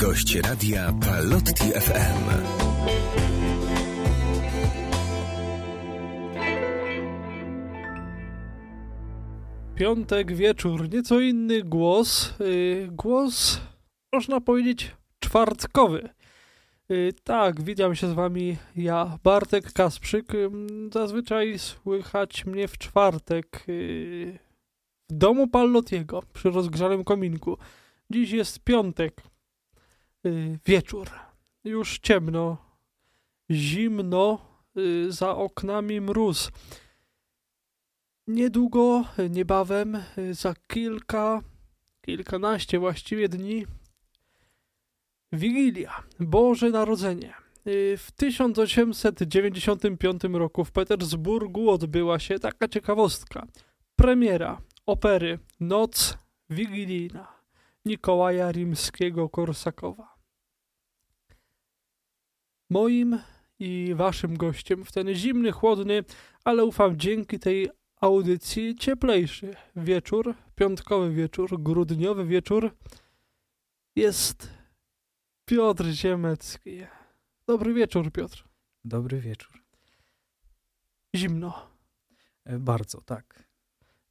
Gość radia Palotti FM. Piątek wieczór, nieco inny głos. Yy, głos, można powiedzieć, czwartkowy. Yy, tak, witam się z wami ja, Bartek Kasprzyk. Yy, zazwyczaj słychać mnie w czwartek yy, w domu Pallotiego przy rozgrzanym kominku. Dziś jest piątek, wieczór. Już ciemno, zimno, yy, za oknami mróz. Niedługo, niebawem, za kilka, kilkanaście właściwie dni, Wigilia, Boże Narodzenie. W 1895 roku w Petersburgu odbyła się taka ciekawostka. Premiera opery Noc Wigilijna Nikołaja Rimskiego-Korsakowa. Moim i waszym gościem w ten zimny, chłodny, ale ufam dzięki tej audycji cieplejszy wieczór, piątkowy wieczór, grudniowy wieczór jest Piotr Ziemecki. Dobry wieczór, Piotr. Dobry wieczór. Zimno. E, bardzo, tak.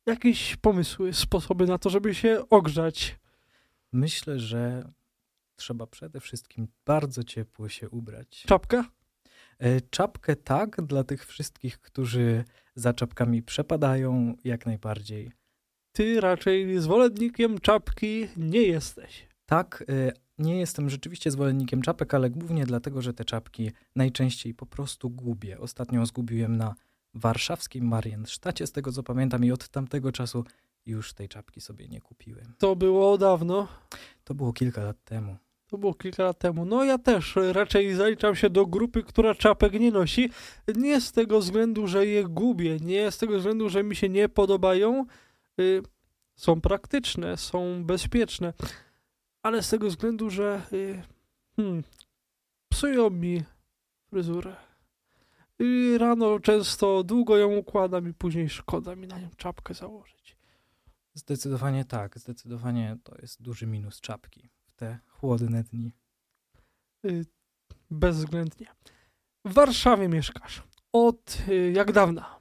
Jakieś pomysły, sposoby na to, żeby się ogrzać? Myślę, że trzeba przede wszystkim bardzo ciepło się ubrać. Czapka? E, czapkę tak, dla tych wszystkich, którzy za czapkami przepadają, jak najbardziej. Ty raczej zwolennikiem czapki nie jesteś. Tak, e, nie jestem rzeczywiście zwolennikiem czapek, ale głównie dlatego, że te czapki najczęściej po prostu gubię. Ostatnio zgubiłem na warszawskim Mariensztacie, z tego co pamiętam, i od tamtego czasu już tej czapki sobie nie kupiłem. To było dawno. To było kilka lat temu. To było kilka lat temu. No ja też raczej zaliczam się do grupy, która czapek nie nosi. Nie z tego względu, że je gubię, nie z tego względu, że mi się nie podobają. Y, są praktyczne, są bezpieczne, ale z tego względu, że y, hmm, psują mi fryzurę. I rano często długo ją układam i później szkoda mi na nią czapkę założyć. Zdecydowanie tak, zdecydowanie to jest duży minus czapki te chłodne dni. Y, bezwzględnie. W Warszawie mieszkasz. Od y, jak dawna?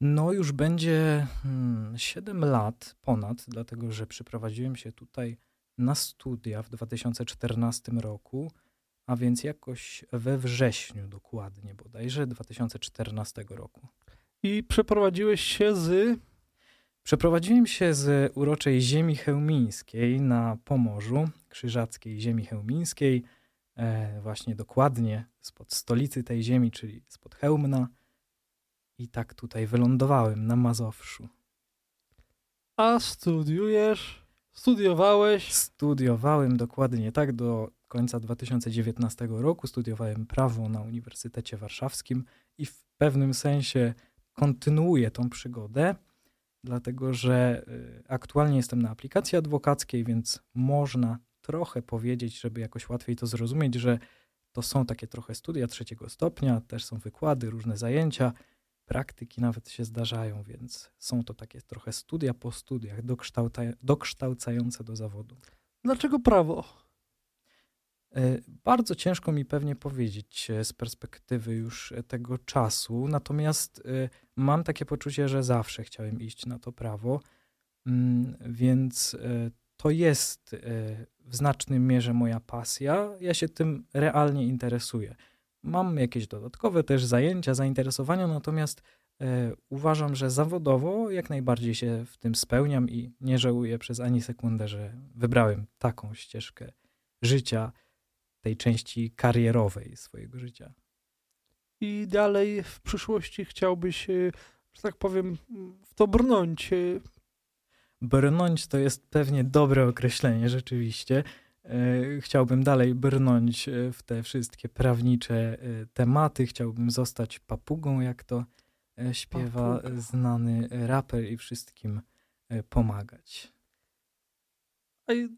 No już będzie hmm, 7 lat ponad, dlatego że przyprowadziłem się tutaj na studia w 2014 roku, a więc jakoś we wrześniu dokładnie, bodajże 2014 roku. I przeprowadziłeś się z Przeprowadziłem się z uroczej ziemi chełmińskiej na Pomorzu, krzyżackiej ziemi chełmińskiej, e, właśnie dokładnie spod stolicy tej ziemi, czyli spod Chełmna. I tak tutaj wylądowałem na Mazowszu. A studiujesz? Studiowałeś? Studiowałem dokładnie tak do końca 2019 roku. Studiowałem prawo na Uniwersytecie Warszawskim i w pewnym sensie kontynuuję tą przygodę dlatego że y, aktualnie jestem na aplikacji adwokackiej, więc można trochę powiedzieć, żeby jakoś łatwiej to zrozumieć, że to są takie trochę studia trzeciego stopnia, też są wykłady, różne zajęcia, praktyki nawet się zdarzają, więc są to takie trochę studia po studiach, dokształca dokształcające do zawodu. Dlaczego prawo? E, bardzo ciężko mi pewnie powiedzieć e, z perspektywy już e, tego czasu, natomiast mam takie poczucie, że zawsze chciałem iść na to prawo, mm, więc to jest w znacznej mierze moja pasja. Ja się tym realnie interesuję. Mam jakieś dodatkowe też zajęcia, zainteresowania, natomiast uważam, że zawodowo jak najbardziej się w tym spełniam i nie żałuję przez ani sekundę, że wybrałem taką ścieżkę życia tej części karierowej swojego życia. I dalej w przyszłości chciałbyś, e, że tak powiem, w to brnąć. E? Brnąć to jest pewnie dobre określenie, rzeczywiście. E, chciałbym dalej brnąć w te wszystkie prawnicze tematy. Chciałbym zostać papugą, jak to śpiewa Papuga. znany raper i wszystkim pomagać.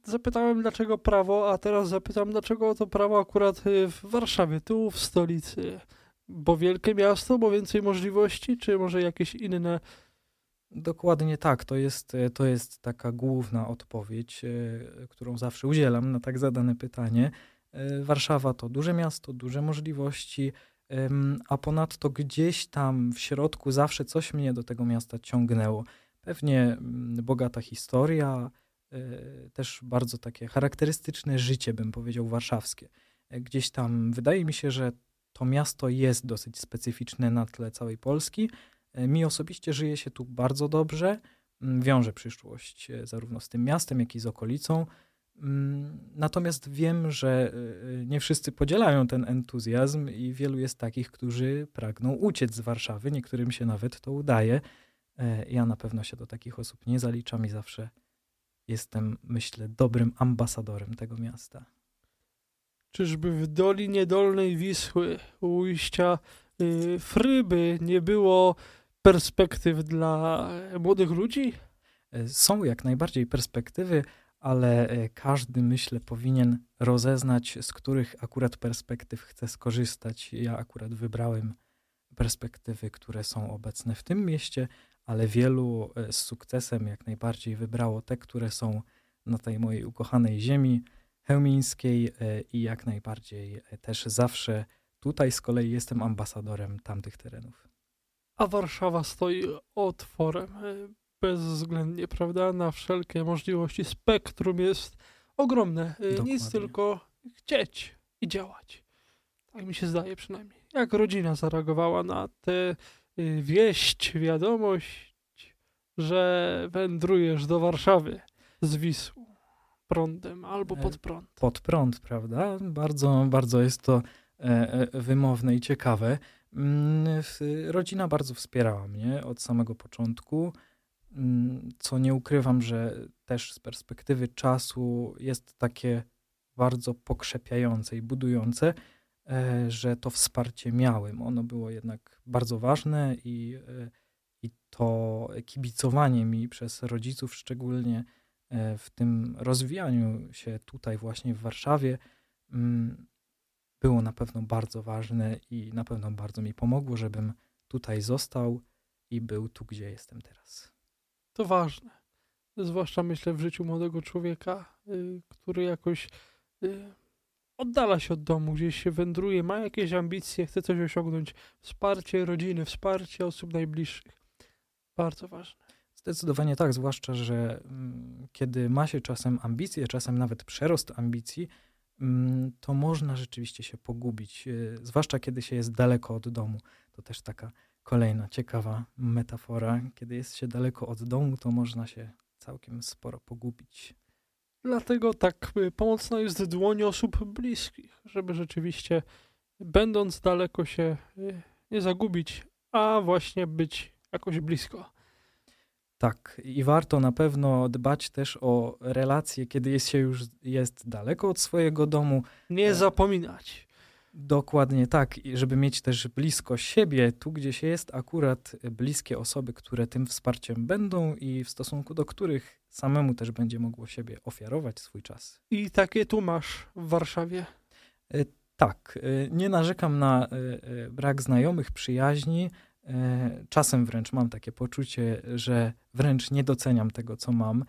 Zapytałem, dlaczego prawo, a teraz zapytam, dlaczego to prawo akurat y, w Warszawie, tu w stolicy. Bo wielkie miasto, bo więcej możliwości, czy może jakieś inne Dokładnie tak. To jest, e, to jest taka główna odpowiedź, e, którą zawsze udzielam na tak zadane pytanie. Warszawa to duże miasto, duże możliwości, a ponadto gdzieś tam w środku zawsze coś mnie do tego miasta ciągnęło. Pewnie mm, bogata historia, też bardzo takie charakterystyczne życie, bym powiedział, warszawskie. Gdzieś tam wydaje mi się, że to miasto jest dosyć specyficzne na tle całej Polski, E, mi osobiście żyje się tu bardzo dobrze. Mm, wiążę przyszłość zarówno z tym miastem, jak i z okolicą. Mm, natomiast wiem, że nie wszyscy podzielają ten entuzjazm i wielu jest takich, którzy pragną uciec z Warszawy. Niektórym się nawet to udaje. Ja na pewno się do takich osób nie zaliczam i zawsze jestem, myślę, dobrym ambasadorem tego miasta. Czyżby w Dolinie Dolnej Wisły ujścia y, Fryby nie było perspektyw dla młodych ludzi? E, są jak najbardziej perspektywy, ale e, każdy, myślę, powinien rozeznać, z których akurat perspektyw chce skorzystać. Ja akurat wybrałem perspektywy, które są obecne w tym mieście, ale wielu e, z sukcesem jak najbardziej wybrało te, które są na tej mojej ukochanej ziemi chełmińskiej i jak najbardziej też zawsze tutaj z kolei jestem ambasadorem tamtych terenów a Warszawa stoi otworem e, bezwzględnie, prawda, na wszelkie możliwości. Spektrum jest ogromne. E, Dokładnie. Nic tylko chcieć i działać. Tak mi się zdaje przynajmniej. Jak rodzina zareagowała na tę e, wieść, wiadomość, że wędrujesz do Warszawy z Wisłą prądem albo pod prąd. Pod prąd, prawda? Bardzo, bardzo jest to wymowne i ciekawe. Mm, rodzina bardzo wspierała mnie od samego początku, mm, co nie ukrywam, że też z perspektywy czasu jest takie bardzo pokrzepiające i budujące, e, że to wsparcie miałem. Ono było jednak bardzo ważne i, e, i to kibicowanie mi przez rodziców, szczególnie e, w tym rozwijaniu się tutaj właśnie w Warszawie, mm, było na pewno bardzo ważne i na pewno bardzo mi pomogło, żebym tutaj został i był tu, gdzie jestem teraz. To ważne. Zwłaszcza myślę w życiu młodego człowieka, y, który jakoś y, oddala się od domu, gdzieś się wędruje, ma jakieś ambicje, chce coś osiągnąć. Wsparcie rodziny, wsparcie osób najbliższych. Bardzo ważne. Zdecydowanie tak, zwłaszcza, że mm, kiedy ma się czasem ambicje, czasem nawet przerost ambicji, Mm, to można rzeczywiście się pogubić, e, zwłaszcza kiedy się jest daleko od domu. To też taka kolejna ciekawa metafora. Kiedy jest się daleko od domu, to można się całkiem sporo pogubić. Dlatego tak e, pomocna jest dłoń osób bliskich, żeby rzeczywiście, będąc daleko, się e, nie zagubić, a właśnie być jakoś blisko. Tak, i warto na pewno dbać też o relacje, kiedy jest się już jest daleko od swojego domu. Nie e, zapominać. Dokładnie tak, I żeby mieć też blisko siebie, tu gdzie się jest akurat bliskie osoby, które tym wsparciem będą i w stosunku do których samemu też będzie mogło siebie ofiarować swój czas. I takie tu masz w Warszawie? E, tak, e, nie narzekam na brak znajomych, przyjaźni. E, czasem wręcz mam takie poczucie, że wręcz nie doceniam tego, co mam.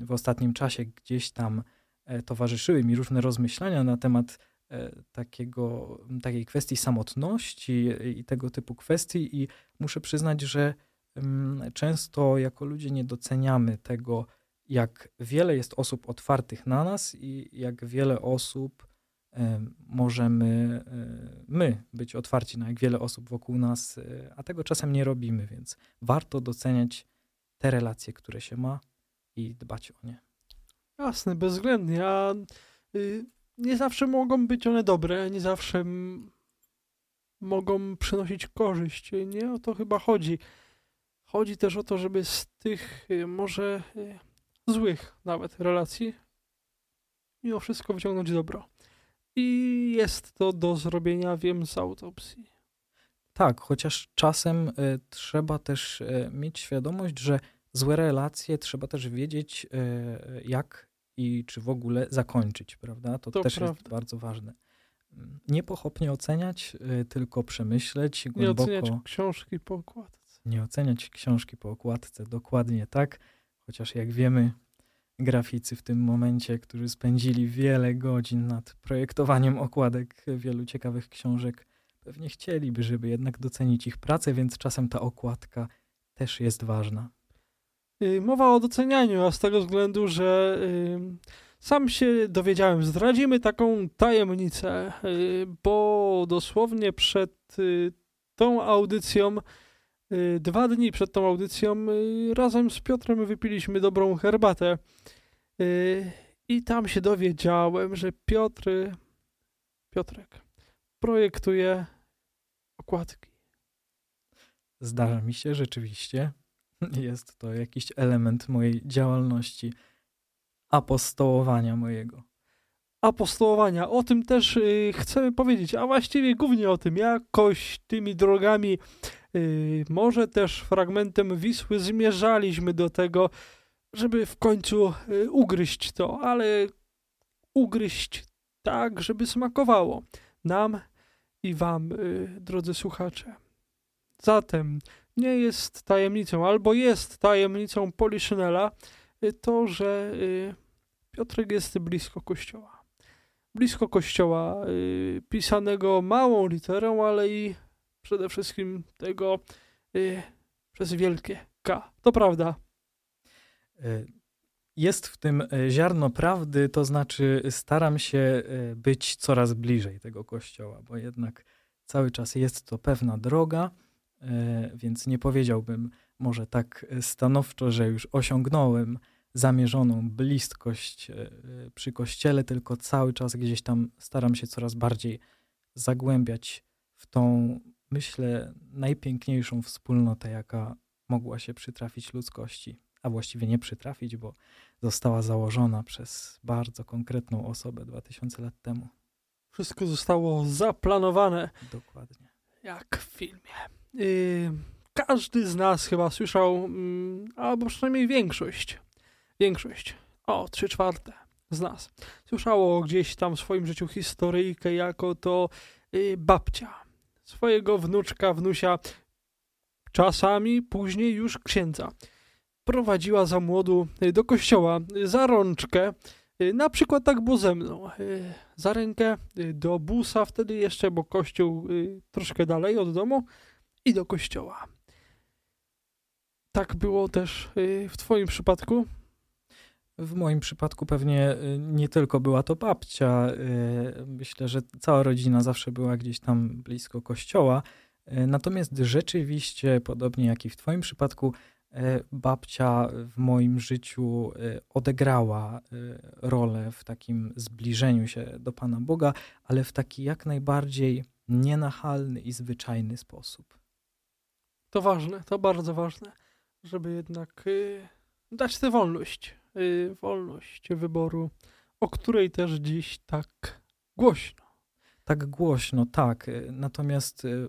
W ostatnim czasie gdzieś tam e, towarzyszyły mi różne rozmyślania na temat e, takiego, takiej kwestii samotności i tego typu kwestii, i muszę przyznać, że często jako ludzie nie doceniamy tego, jak wiele jest osób otwartych na nas i jak wiele osób możemy e, my być otwarci na jak wiele osób wokół nas, e, a tego czasem nie robimy, więc warto doceniać te relacje, które się ma i dbać o nie. Jasne, bezwzględnie, a y, nie zawsze mogą być one dobre, nie zawsze mogą przynosić korzyść. Nie o to chyba chodzi. Chodzi też o to, żeby z tych y, może y, złych nawet relacji mimo wszystko wyciągnąć dobro. I jest to do zrobienia, wiem, z autopsji. Tak, chociaż czasem y, trzeba też mieć świadomość, że złe relacje trzeba też wiedzieć, jak i czy w ogóle zakończyć, prawda? To, to też prawda. jest bardzo ważne. Nie pochopnie oceniać, tylko przemyśleć głęboko. Nie oceniać książki po okładce. Nie oceniać książki po okładce, dokładnie tak. Chociaż jak wiemy, graficy w tym momencie, którzy spędzili wiele godzin nad projektowaniem okładek wielu ciekawych książek, pewnie chcieliby, żeby jednak docenić ich pracę, więc czasem ta okładka też jest ważna. Y, mowa o docenianiu, a z tego względu, że y, sam się dowiedziałem, zdradzimy taką tajemnicę, y, bo dosłownie przed tą audycją, dwa dni przed tą audycją, razem z Piotrem wypiliśmy dobrą herbatę. I tam się dowiedziałem, że Piotr, Piotrek projektuje okładki. Zdarza mi się rzeczywiście. Jest to jakiś element mojej działalności, apostołowania mojego. Apostołowania. O tym też y, chcemy powiedzieć, a właściwie głównie o tym, jakoś tymi drogami, y, może też fragmentem Wisły zmierzaliśmy do tego, żeby w końcu y, ugryźć to, ale ugryźć tak, żeby smakowało nam i wam, y, drodzy słuchacze. Zatem nie jest tajemnicą, albo jest tajemnicą Poliszynela y, to, że y, Piotrek jest blisko kościoła. Blisko kościoła, pisanego małą literą, ale i przede wszystkim tego przez wielkie K. To prawda. Jest w tym ziarno prawdy, to znaczy staram się być coraz bliżej tego kościoła, bo jednak cały czas jest to pewna droga więc nie powiedziałbym może tak stanowczo, że już osiągnąłem zamierzoną bliskość e, przy kościele, tylko cały czas gdzieś tam staram się coraz bardziej zagłębiać w tą, myślę, najpiękniejszą wspólnotę, jaka mogła się przytrafić ludzkości, a właściwie nie przytrafić, bo została założona przez bardzo konkretną osobę 2000 lat temu. Wszystko zostało zaplanowane. Dokładnie. Jak w filmie. Yy, każdy z nas chyba słyszał, yy, albo przynajmniej większość, większość, o, trzy czwarte z nas, słyszało gdzieś tam w swoim życiu historyjkę jako to yy, babcia swojego wnuczka, wnusia, czasami później już księdza. Prowadziła za młodu y, do kościoła za rączkę, y, na przykład tak było ze mną. Y, za rękę do busa wtedy jeszcze, bo kościół troszkę dalej od domu i do kościoła. Tak było też y, w Twoim przypadku? W moim przypadku pewnie y, nie tylko była to babcia. Y, myślę, że cała rodzina zawsze była gdzieś tam blisko kościoła. Natomiast rzeczywiście, podobnie jak i w Twoim przypadku, babcia w moim życiu odegrała rolę w takim zbliżeniu się do Pana Boga, ale w taki jak najbardziej nienachalny i zwyczajny sposób. To ważne, to bardzo ważne, żeby jednak y, dać tę wolność, y, wolność wyboru, o której też dziś tak głośno. Tak głośno, tak. Y, natomiast y,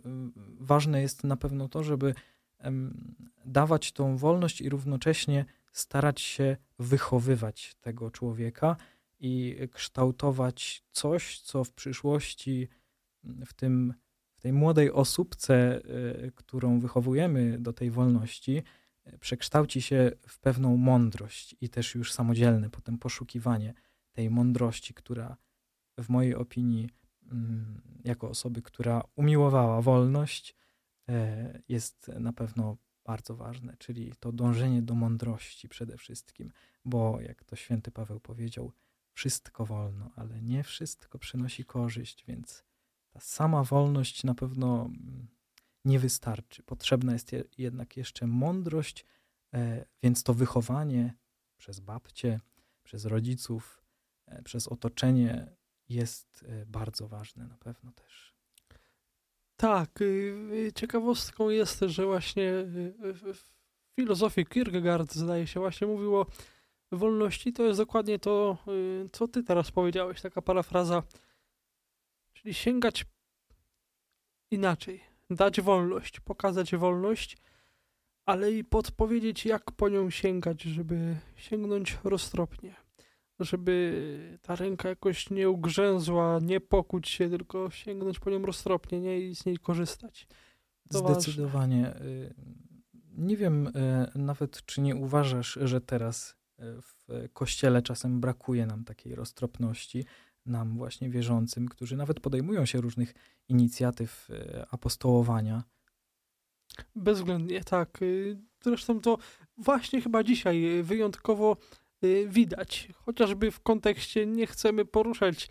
ważne jest na pewno to, żeby dawać tą wolność i równocześnie starać się wychowywać tego człowieka i kształtować coś, co w przyszłości w tym tej młodej osóbce, y, którą wychowujemy do tej wolności, y, przekształci się w pewną mądrość i też już samodzielne potem poszukiwanie tej mądrości, która w mojej opinii, mm, jako osoby, która umiłowała wolność, y, jest na pewno bardzo ważne, czyli to dążenie do mądrości przede wszystkim, bo jak to święty Paweł powiedział, wszystko wolno, ale nie wszystko przynosi korzyść, więc ta sama wolność na pewno mm, nie wystarczy. Potrzebna jest jednak jeszcze mądrość, e, więc to wychowanie przez babcie, przez rodziców, e, przez otoczenie jest e, bardzo ważne na pewno też. Tak, y, y, ciekawostką jest, że właśnie w filozofii Kierkegaard, zdaje się, właśnie mówił o wolności. To jest dokładnie to, y, co ty teraz powiedziałeś, taka parafraza Czyli sięgać inaczej, dać wolność, pokazać wolność, ale i podpowiedzieć, jak po nią sięgać, żeby sięgnąć roztropnie. Żeby ta ręka jakoś nie ugrzęzła, nie pokuć się, tylko sięgnąć po nią roztropnie nie? i z niej korzystać. To Zdecydowanie. Ważne. nie wiem e, nawet, czy nie uważasz, że teraz e, w kościele czasem brakuje nam takiej roztropności, nam właśnie wierzącym, którzy nawet podejmują się różnych inicjatyw e, apostołowania. Bezwzględnie, tak. Y, zresztą to właśnie chyba dzisiaj wyjątkowo y, widać, chociażby w kontekście nie chcemy poruszać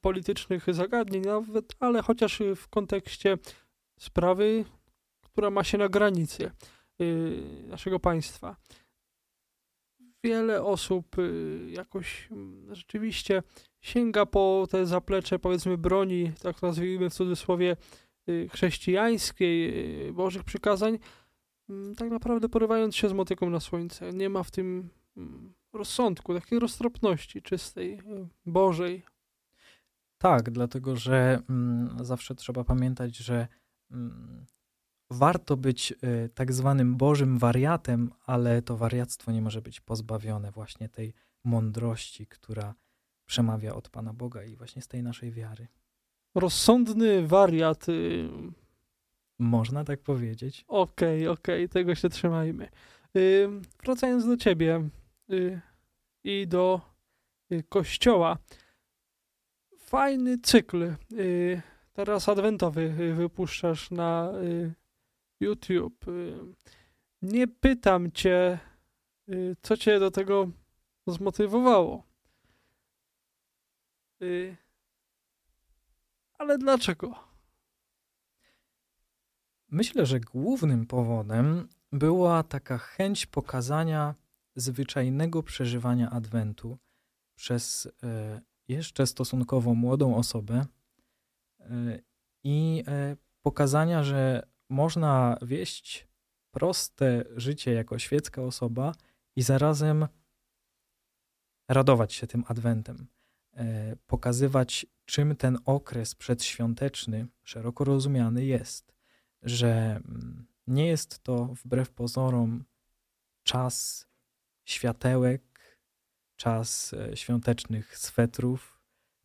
politycznych zagadnień nawet, ale chociaż w kontekście sprawy, która ma się na granicy naszego państwa wiele osób y, jakoś mm, rzeczywiście sięga po te zaplecze, powiedzmy, broni, tak nazwijmy w cudzysłowie, y, chrześcijańskiej, y, Bożych przykazań, mm, tak naprawdę porywając się z motyką na słońce. Nie ma w tym mm, rozsądku, takiej roztropności czystej, Bożej. Tak, dlatego że mm, zawsze trzeba pamiętać, że mm, warto być y, tak zwanym Bożym wariatem, ale to wariactwo nie może być pozbawione właśnie tej mądrości, która przemawia od Pana Boga i właśnie z tej naszej wiary. Rozsądny wariat. Y, Można tak powiedzieć. Okej, okay, okej, okay, tego się trzymajmy. Y, wracając do ciebie i do kościoła. Fajny cykl. Teraz adwentowy wypuszczasz na YouTube. Y, nie pytam cię, y, co cię do tego zmotywowało. Y, ale dlaczego? Myślę, że głównym powodem była taka chęć pokazania zwyczajnego przeżywania Adwentu przez e, jeszcze stosunkowo młodą osobę e, i e, pokazania, że można wieść proste życie jako świecka osoba i zarazem radować się tym adwentem, e, pokazywać, czym ten okres przedświąteczny, szeroko rozumiany jest, że mm, nie jest to wbrew pozorom czas światełek, czas e, świątecznych swetrów,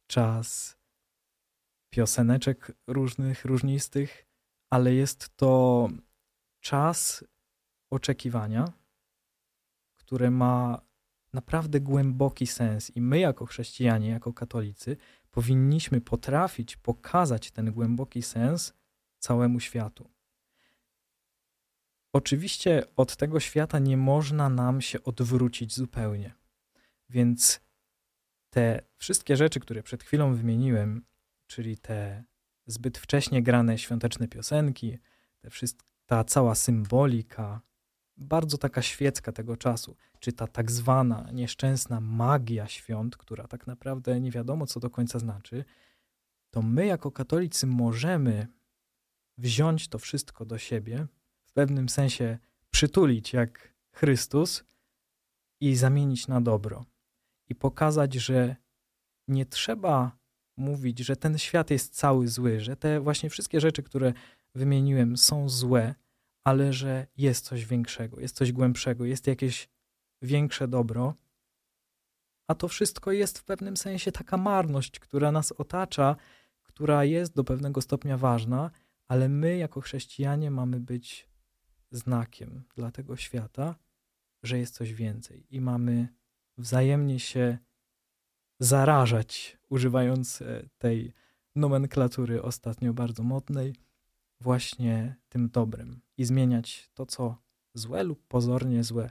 czas pioseneczek różnych, różnistych, ale jest to czas oczekiwania, które ma naprawdę głęboki sens, i my, jako chrześcijanie, jako katolicy, powinniśmy potrafić pokazać ten głęboki sens całemu światu. Oczywiście od tego świata nie można nam się odwrócić zupełnie. Więc te wszystkie rzeczy, które przed chwilą wymieniłem, czyli te zbyt wcześnie grane świąteczne piosenki, te ta cała symbolika, bardzo taka świecka tego czasu, czy ta tak zwana nieszczęsna magia świąt, która tak naprawdę nie wiadomo, co do końca znaczy, to my jako katolicy możemy wziąć to wszystko do siebie, w pewnym sensie przytulić jak Chrystus i zamienić na dobro. I pokazać, że nie trzeba mówić, że ten świat jest cały zły, że te właśnie wszystkie rzeczy, które wymieniłem, są złe, ale że jest coś większego, jest coś głębszego, jest jakieś większe dobro. A to wszystko jest w pewnym sensie taka marność, która nas otacza, która jest do pewnego stopnia ważna, ale my jako chrześcijanie mamy być znakiem dla tego świata, że jest coś więcej i mamy wzajemnie się zarażać, używając e, tej nomenklatury ostatnio bardzo modnej, właśnie tym dobrym i zmieniać to, co złe lub pozornie złe,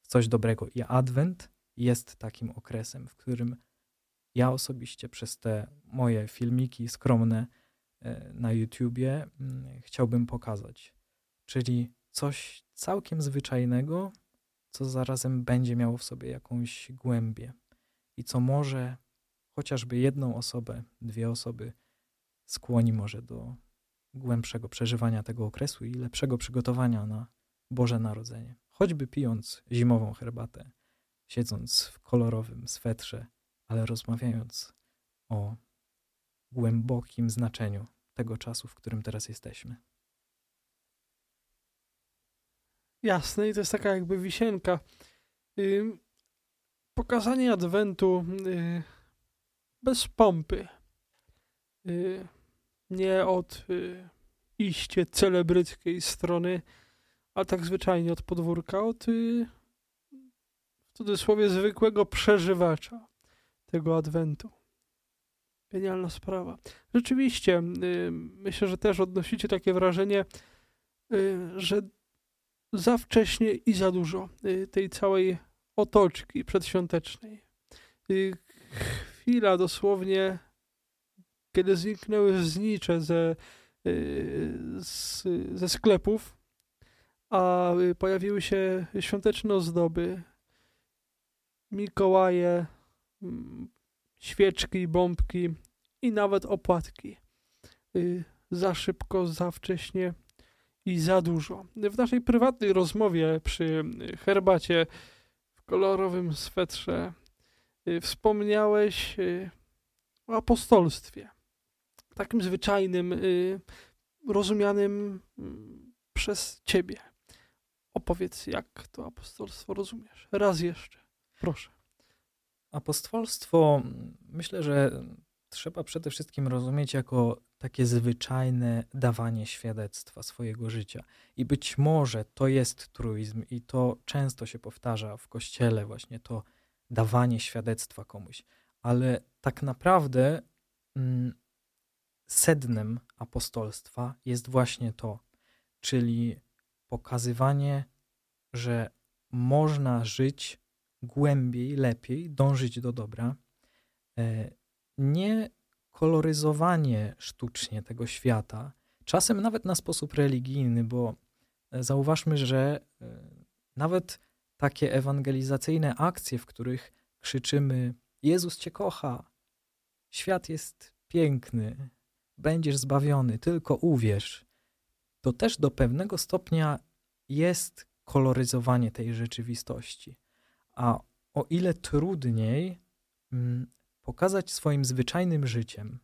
w coś dobrego. I Adwent jest takim okresem, w którym ja osobiście przez te moje filmiki skromne e, na YouTubie mm, chciałbym pokazać. Czyli coś całkiem zwyczajnego, co zarazem będzie miało w sobie jakąś głębię i co może chociażby jedną osobę, dwie osoby skłoni może do głębszego przeżywania tego okresu i lepszego przygotowania na Boże Narodzenie. Choćby pijąc zimową herbatę, siedząc w kolorowym swetrze, ale rozmawiając o głębokim znaczeniu tego czasu, w którym teraz jesteśmy. Jasne, i to jest taka jakby wisienka pokazanie Adwentu y, bez pompy. Y, nie od y, iście celebryckiej strony, a tak zwyczajnie od podwórka, od y, w cudzysłowie zwykłego przeżywacza tego adwentu. Genialna sprawa. Rzeczywiście, myślę, że też odnosicie takie wrażenie, że za wcześnie i za dużo tej całej otoczki przedświątecznej. Chwila dosłownie, kiedy zniknęły znicze ze, y, ze sklepów, a pojawiły się świąteczne ozdoby, Mikołaje, świeczki, bombki i nawet opłatki. Y, za szybko, za wcześnie i za dużo. W naszej prywatnej rozmowie przy herbacie w kolorowym swetrze wspomniałeś o apostolstwie. Takim zwyczajnym, rozumianym mm, przez ciebie. Opowiedz, jak to apostolstwo rozumiesz. Raz jeszcze. Proszę. Apostolstwo myślę, że trzeba przede wszystkim rozumieć jako takie zwyczajne dawanie świadectwa swojego życia. I być może to jest truizm i to często się powtarza w kościele, właśnie to dawanie świadectwa komuś. Ale tak naprawdę mm, sednem apostolstwa jest właśnie to, czyli pokazywanie, że można żyć głębiej, lepiej, dążyć do dobra. E, nie koloryzowanie sztucznie tego świata, czasem nawet na sposób religijny, bo e, zauważmy, że e, nawet takie ewangelizacyjne akcje, w których krzyczymy: Jezus Cię kocha, świat jest piękny, będziesz zbawiony, tylko uwierz, to też do pewnego stopnia jest koloryzowanie tej rzeczywistości. A o ile trudniej mm, pokazać swoim zwyczajnym życiem,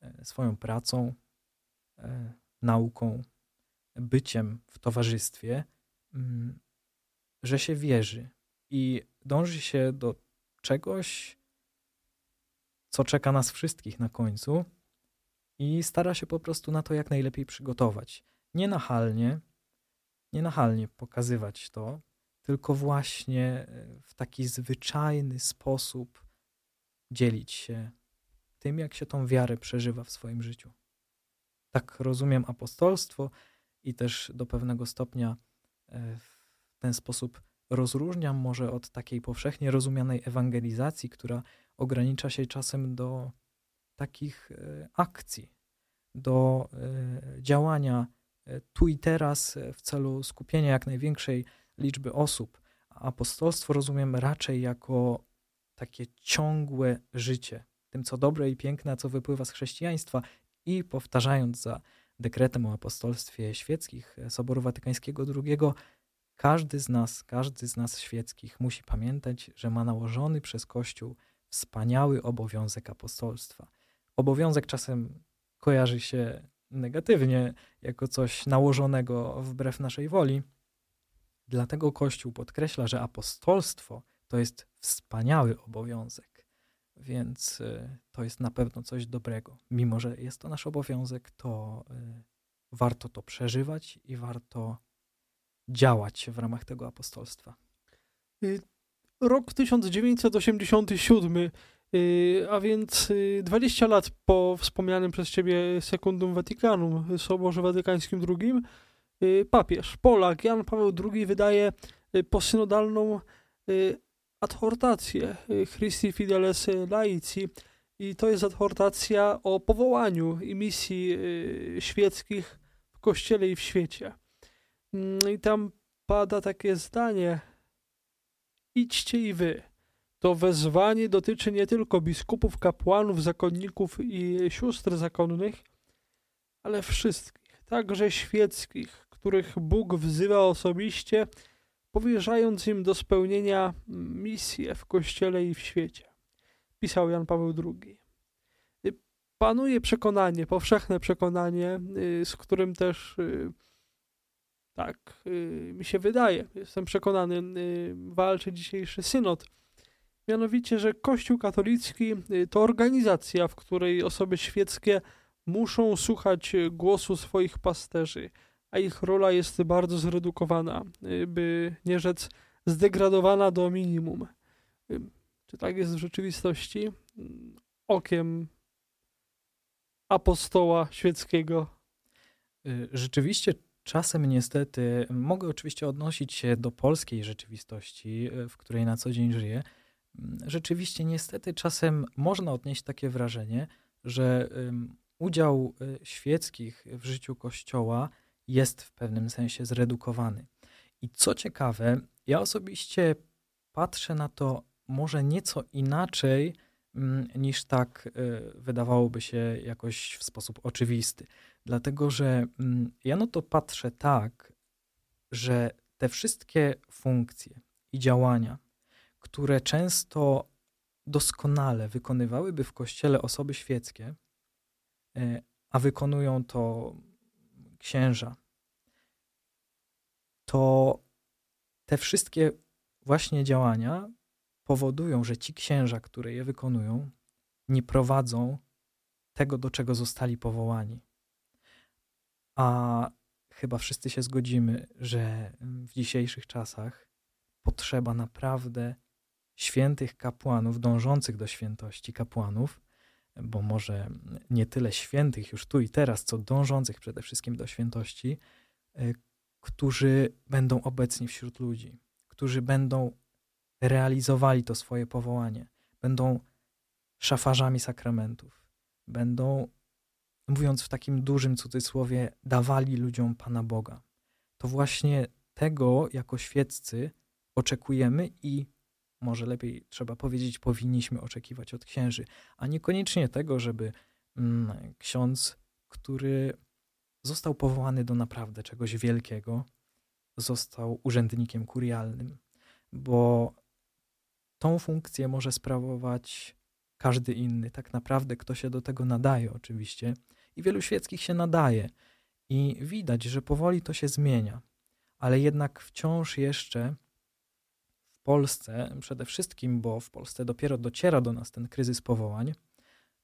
e, swoją pracą, e, nauką, byciem w towarzystwie, mm, że się wierzy i dąży się do czegoś, co czeka nas wszystkich na końcu, i stara się po prostu na to jak najlepiej przygotować. Nie nachalnie, nie pokazywać to, tylko właśnie e, w taki zwyczajny sposób dzielić się tym, jak się tą wiarę przeżywa w swoim życiu. Tak rozumiem apostolstwo i też do pewnego stopnia e, w ten sposób rozróżniam może od takiej powszechnie rozumianej ewangelizacji, która ogranicza się czasem do takich e, akcji, do e, działania e, tu i teraz w celu skupienia jak największej liczby osób. Apostolstwo rozumiem raczej jako takie ciągłe życie, tym co dobre i piękne, co wypływa z chrześcijaństwa i powtarzając za dekretem o apostolstwie świeckich Soboru Watykańskiego II, każdy z nas, każdy z nas świeckich musi pamiętać, że ma nałożony przez Kościół wspaniały obowiązek apostolstwa. Obowiązek czasem kojarzy się negatywnie, jako coś nałożonego wbrew naszej woli. Dlatego Kościół podkreśla, że apostolstwo to jest wspaniały obowiązek, więc y, to jest na pewno coś dobrego. Mimo, że jest to nasz obowiązek, to y, warto to przeżywać i warto działać w ramach tego apostolstwa. Y, rok 1987 Y, a więc 20 y, lat po wspomnianym przez ciebie Sekundum Vaticanum, Soborze Watykańskim II, papież, Polak Jan Paweł II wydaje posynodalną adhortację Christi Fideles Laici i to jest adhortacja o powołaniu i misji świeckich w Kościele i w świecie. Mm, I tam pada takie zdanie idźcie i wy to wezwanie dotyczy nie tylko biskupów, kapłanów, zakonników i sióstr zakonnych, ale wszystkich, także świeckich, których Bóg wzywa osobiście, powierzając im do spełnienia misję w Kościele i w świecie. Pisał Jan Paweł II. Panuje przekonanie, powszechne przekonanie, y, z którym też y, tak y, mi się wydaje, jestem przekonany, walczy dzisiejszy synod Mianowicie, że Kościół katolicki y, to organizacja, w której osoby świeckie muszą słuchać głosu swoich pasterzy, a ich rola jest bardzo zredukowana, by nie rzec zdegradowana do minimum. Czy tak jest w rzeczywistości? Okiem apostoła świeckiego. Y, rzeczywiście czasem niestety mogę oczywiście odnosić się do polskiej rzeczywistości, y, w której na co dzień żyję. Mm, rzeczywiście niestety czasem można odnieść takie wrażenie, że udział y, świeckich w życiu Kościoła jest w pewnym sensie zredukowany. I co ciekawe, ja osobiście patrzę na to może nieco inaczej mm, niż tak y, wydawałoby się jakoś w sposób oczywisty. Dlatego, że mm, ja no to patrzę tak, że te wszystkie funkcje i działania, które często doskonale wykonywałyby w kościele osoby świeckie, y, a wykonują to księża, to te wszystkie właśnie działania powodują, że ci księża, które je wykonują, nie prowadzą tego, do czego zostali powołani. A chyba wszyscy się zgodzimy, że w dzisiejszych czasach potrzeba naprawdę świętych kapłanów, dążących do świętości kapłanów, bo może nie tyle świętych już tu i teraz, co dążących przede wszystkim do świętości, e, którzy będą obecni wśród ludzi, którzy będą realizowali to swoje powołanie, będą szafarzami sakramentów, będą, mówiąc w takim dużym cudzysłowie, dawali ludziom Pana Boga. To właśnie tego jako świeccy oczekujemy i może lepiej trzeba powiedzieć, powinniśmy oczekiwać od księży, a niekoniecznie tego, żeby mm, ksiądz, który został powołany do naprawdę czegoś wielkiego, został urzędnikiem kurialnym, bo tą funkcję może sprawować każdy inny, tak naprawdę, kto się do tego nadaje, oczywiście. I wielu świeckich się nadaje. I widać, że powoli to się zmienia, ale jednak wciąż jeszcze w Polsce, przede wszystkim, bo w Polsce dopiero dociera do nas ten kryzys powołań,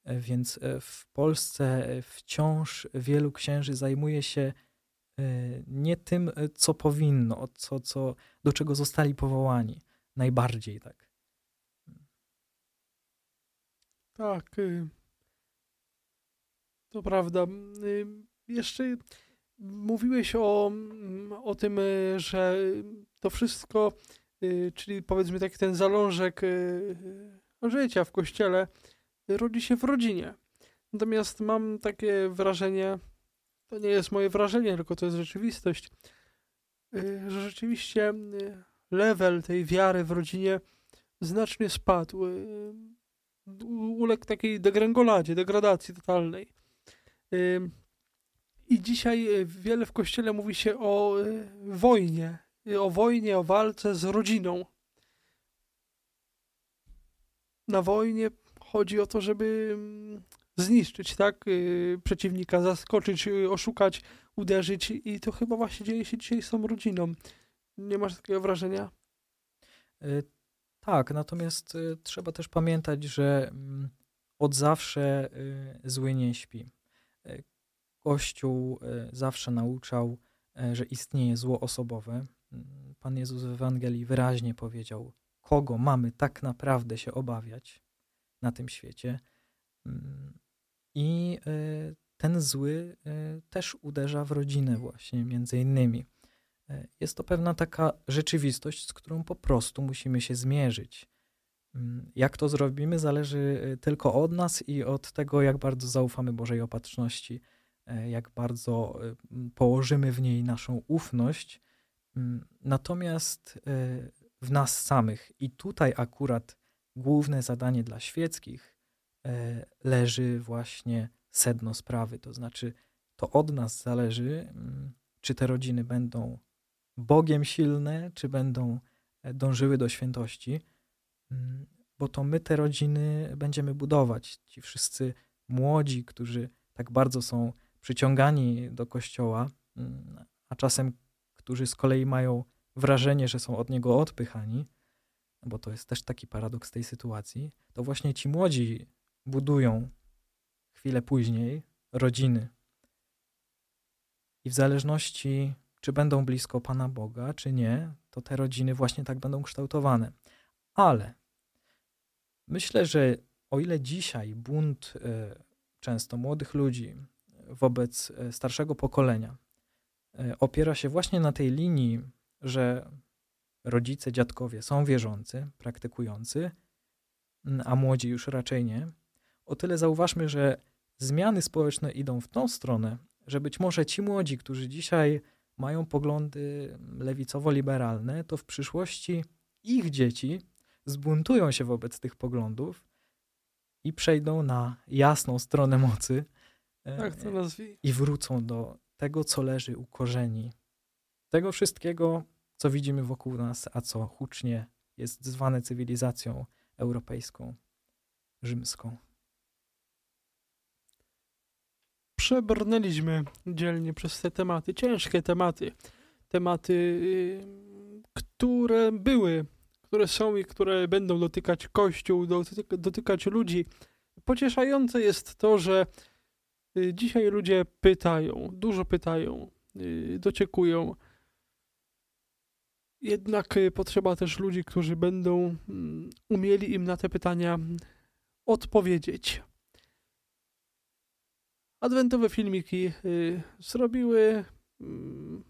więc w Polsce wciąż wielu księży zajmuje się e, nie tym, co powinno, co, co, do czego zostali powołani. Najbardziej tak. Tak. Y, to prawda. Y, jeszcze mówiłeś o, o tym, y, że to wszystko, czyli powiedzmy taki ten zalążek życia w kościele, rodzi się w rodzinie. Natomiast mam takie wrażenie, to nie jest moje wrażenie, tylko to jest rzeczywistość, że rzeczywiście level tej wiary w rodzinie znacznie spadł uległ takiej degrengoladzie, degradacji totalnej. I dzisiaj e, wiele w kościele mówi się o e, wojnie, o wojnie, o walce z rodziną. Na wojnie chodzi o to, żeby mm, zniszczyć, tak, przeciwnika, zaskoczyć, oszukać, uderzyć i to chyba właśnie dzieje się dzisiaj z tą rodziną. Nie masz takiego wrażenia? Tak, natomiast y, trzeba też pamiętać, że mm, od zawsze y, zły nie śpi. Kościół zawsze nauczał, że istnieje zło osobowe. Pan Jezus w Ewangelii wyraźnie powiedział, kogo mamy tak naprawdę się obawiać na tym świecie. Mm, I ten zły też uderza w rodzinę właśnie, między innymi. E, jest to pewna taka rzeczywistość, z którą po prostu musimy się zmierzyć. Mm, jak to zrobimy, zależy e, tylko od nas i od tego, jak bardzo zaufamy Bożej opatrzności, e, jak bardzo położymy w niej naszą ufność. Mm, natomiast w nas samych, i tutaj akurat główne zadanie dla świeckich leży właśnie sedno sprawy, to znaczy to od nas zależy, mm, czy te rodziny będą Bogiem silne, czy będą e, dążyły do świętości, mm, bo to my te rodziny będziemy budować. Ci wszyscy młodzi, którzy tak bardzo są przyciągani do kościoła, mm, a czasem którzy z kolei mają wrażenie, że są od niego odpychani, bo to jest też taki paradoks tej sytuacji, to właśnie ci młodzi budują chwilę później rodziny I w zależności, czy będą blisko Pana Boga, czy nie, to te rodziny właśnie tak będą kształtowane. Ale myślę, że o ile dzisiaj bunt e, często młodych ludzi wobec e, starszego pokolenia e, opiera się właśnie na tej linii, że rodzice, dziadkowie są wierzący, praktykujący, a młodzi już raczej nie, o tyle zauważmy, że zmiany społeczne idą w tą stronę, że być może ci młodzi, którzy dzisiaj mają poglądy lewicowo-liberalne, to w przyszłości ich dzieci zbuntują się wobec tych poglądów i przejdą na jasną stronę mocy. E, tak to nazwij. I wrócą do tego, co leży u korzeni. Tego wszystkiego, co widzimy wokół nas, a co hucznie jest zwane cywilizacją europejską, rzymską. Przebrnęliśmy dzielnie przez te tematy, ciężkie tematy. Tematy, y, które były, które są i które będą dotykać Kościół, dotykać ludzi. Pocieszające jest to, że dzisiaj ludzie pytają, dużo pytają, y, dociekują jednak y, potrzeba też ludzi, którzy będą mm, umieli im na te pytania odpowiedzieć. Adwentowe filmiki y, zrobiły, mm,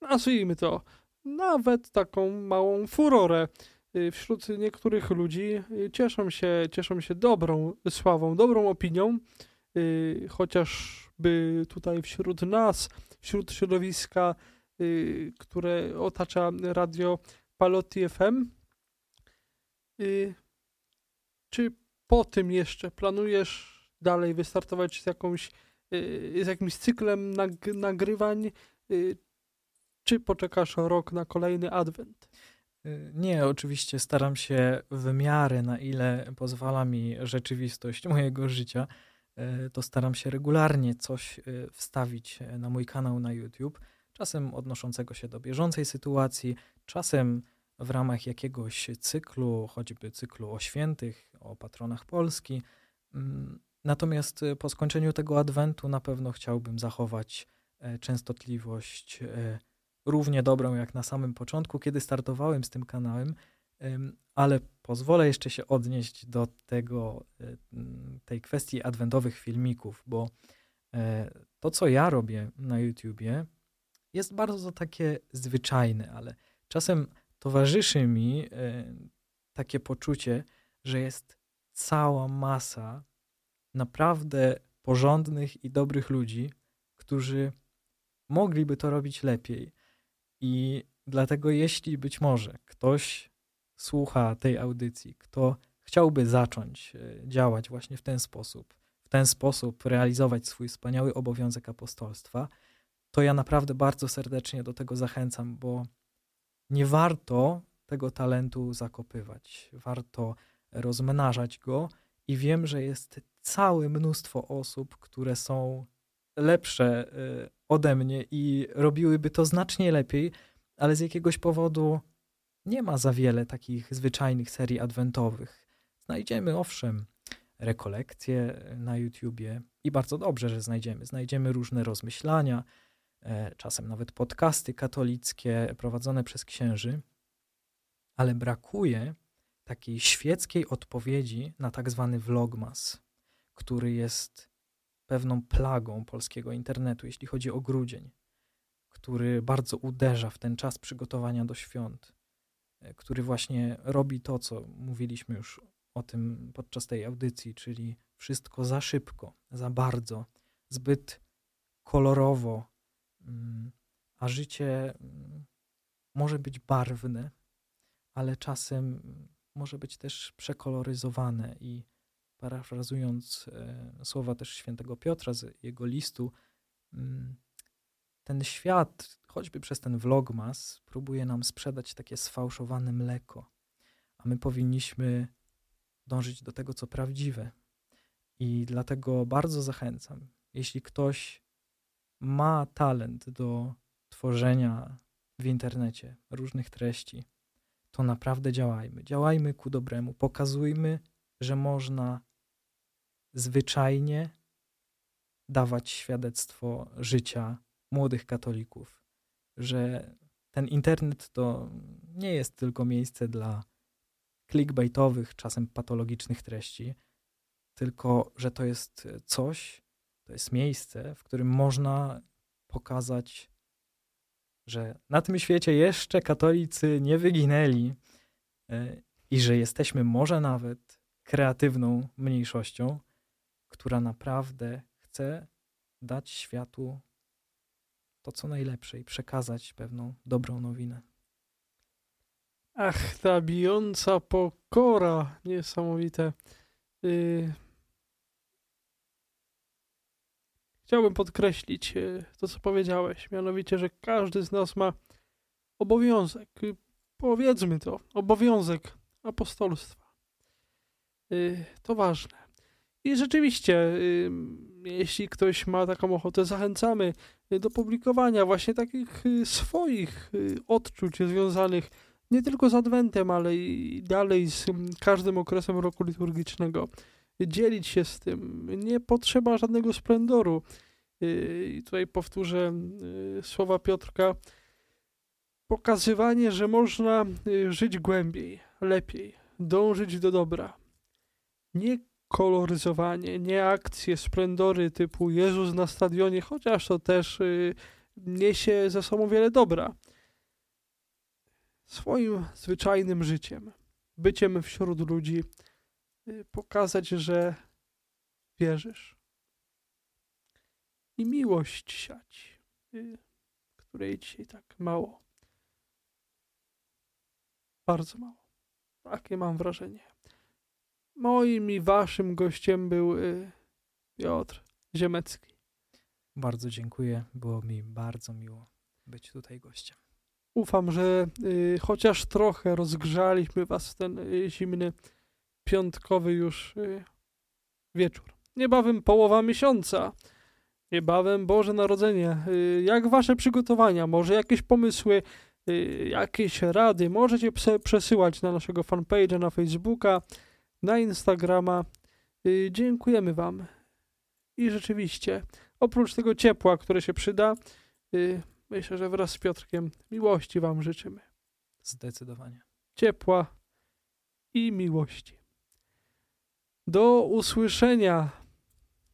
nazwijmy to, nawet taką małą furorę y, wśród niektórych ludzi. Cieszą się, cieszą się dobrą sławą, dobrą opinią, chociażby tutaj wśród nas, wśród środowiska Y, które otacza radio Palotti FM. Y, czy po tym jeszcze planujesz dalej wystartować z, jakąś, y, z jakimś cyklem nag nagrywań, czy poczekasz rok na kolejny adwent? Nie, oczywiście staram się w miarę, na ile pozwala mi rzeczywistość mojego życia, to staram się regularnie coś wstawić na mój kanał na YouTube czasem odnoszącego się do bieżącej sytuacji, czasem w ramach jakiegoś cyklu, choćby cyklu o świętych, o patronach Polski. Mm, natomiast e, po skończeniu tego adwentu na pewno chciałbym zachować e, częstotliwość e, równie dobrą jak na samym początku, kiedy startowałem z tym kanałem, ale pozwolę jeszcze się odnieść do tego, tej kwestii adwentowych filmików, bo to, co ja robię na YouTubie, jest bardzo takie zwyczajne, ale czasem towarzyszy mi e, takie poczucie, że jest cała masa naprawdę porządnych i dobrych ludzi, którzy mogliby to robić lepiej. I dlatego, jeśli być może ktoś słucha tej audycji, kto chciałby zacząć e, działać właśnie w ten sposób, w ten sposób realizować swój wspaniały obowiązek apostolstwa, to ja naprawdę bardzo serdecznie do tego zachęcam, bo nie warto tego talentu zakopywać. Warto rozmnażać go i wiem, że jest całe mnóstwo osób, które są lepsze y, ode mnie i robiłyby to znacznie lepiej, ale z jakiegoś powodu nie ma za wiele takich zwyczajnych serii adwentowych. Znajdziemy owszem rekolekcje na YouTubie i bardzo dobrze, że znajdziemy. Znajdziemy różne rozmyślania, E, czasem nawet podcasty katolickie prowadzone przez księży, ale brakuje takiej świeckiej odpowiedzi na tak zwany vlogmas, który jest pewną plagą polskiego internetu, jeśli chodzi o grudzień, który bardzo uderza w ten czas przygotowania do świąt, e, który właśnie robi to, co mówiliśmy już o tym podczas tej audycji, czyli wszystko za szybko, za bardzo, zbyt kolorowo, Mm, a życie mm, może być barwne, ale czasem może być też przekoloryzowane i parafrazując e, słowa też świętego Piotra z jego listu, mm, ten świat, choćby przez ten vlogmas, próbuje nam sprzedać takie sfałszowane mleko, a my powinniśmy dążyć do tego, co prawdziwe. I dlatego bardzo zachęcam, jeśli ktoś ma talent do tworzenia w internecie różnych treści, to naprawdę działajmy. Działajmy ku dobremu. Pokazujmy, że można zwyczajnie dawać świadectwo życia młodych katolików, że ten internet to nie jest tylko miejsce dla clickbaitowych, czasem patologicznych treści, tylko że to jest coś, to jest miejsce, w którym można pokazać, że na tym świecie jeszcze katolicy nie wyginęli e, i że jesteśmy może nawet kreatywną mniejszością, która naprawdę chce dać światu to, co najlepsze i przekazać pewną dobrą nowinę. Ach, ta bijąca pokora, niesamowite. Yy... Chciałbym podkreślić yy, to, co powiedziałeś, mianowicie, że każdy z nas ma obowiązek, yy, powiedzmy to, obowiązek apostolstwa. Yy, to ważne. I rzeczywiście, jeśli ktoś ma taką ochotę, zachęcamy do publikowania właśnie takich swoich odczuć związanych nie tylko z Adwentem, ale i dalej z każdym okresem roku liturgicznego. Dzielić się z tym. Nie potrzeba żadnego splendoru. I tutaj powtórzę słowa Piotrka. Pokazywanie, że można żyć głębiej, lepiej, dążyć do dobra. Nie koloryzowanie, nie akcje, splendory typu Jezus na stadionie, chociaż to też y, niesie ze sobą wiele dobra. Swoim zwyczajnym życiem, byciem wśród ludzi, y, pokazać, że wierzysz. I miłość siać, y, której dzisiaj tak mało. Bardzo mało. Takie mam wrażenie. Moim i waszym gościem był y, Piotr Ziemecki. Bardzo dziękuję. Było mi bardzo miło być tutaj gościem. Ufam, że y, chociaż trochę rozgrzaliśmy was w ten y, zimny, piątkowy już y, wieczór. Niebawem połowa miesiąca. Niebawem Boże Narodzenie. Jak wasze przygotowania? Może jakieś pomysły? Jakieś rady? Możecie przesyłać na naszego fanpage'a na Facebooka na Instagrama. Y, dziękujemy Wam. I rzeczywiście, oprócz tego ciepła, które się przyda, y, myślę, że wraz z Piotrkiem miłości Wam życzymy. Zdecydowanie. Ciepła i miłości. Do usłyszenia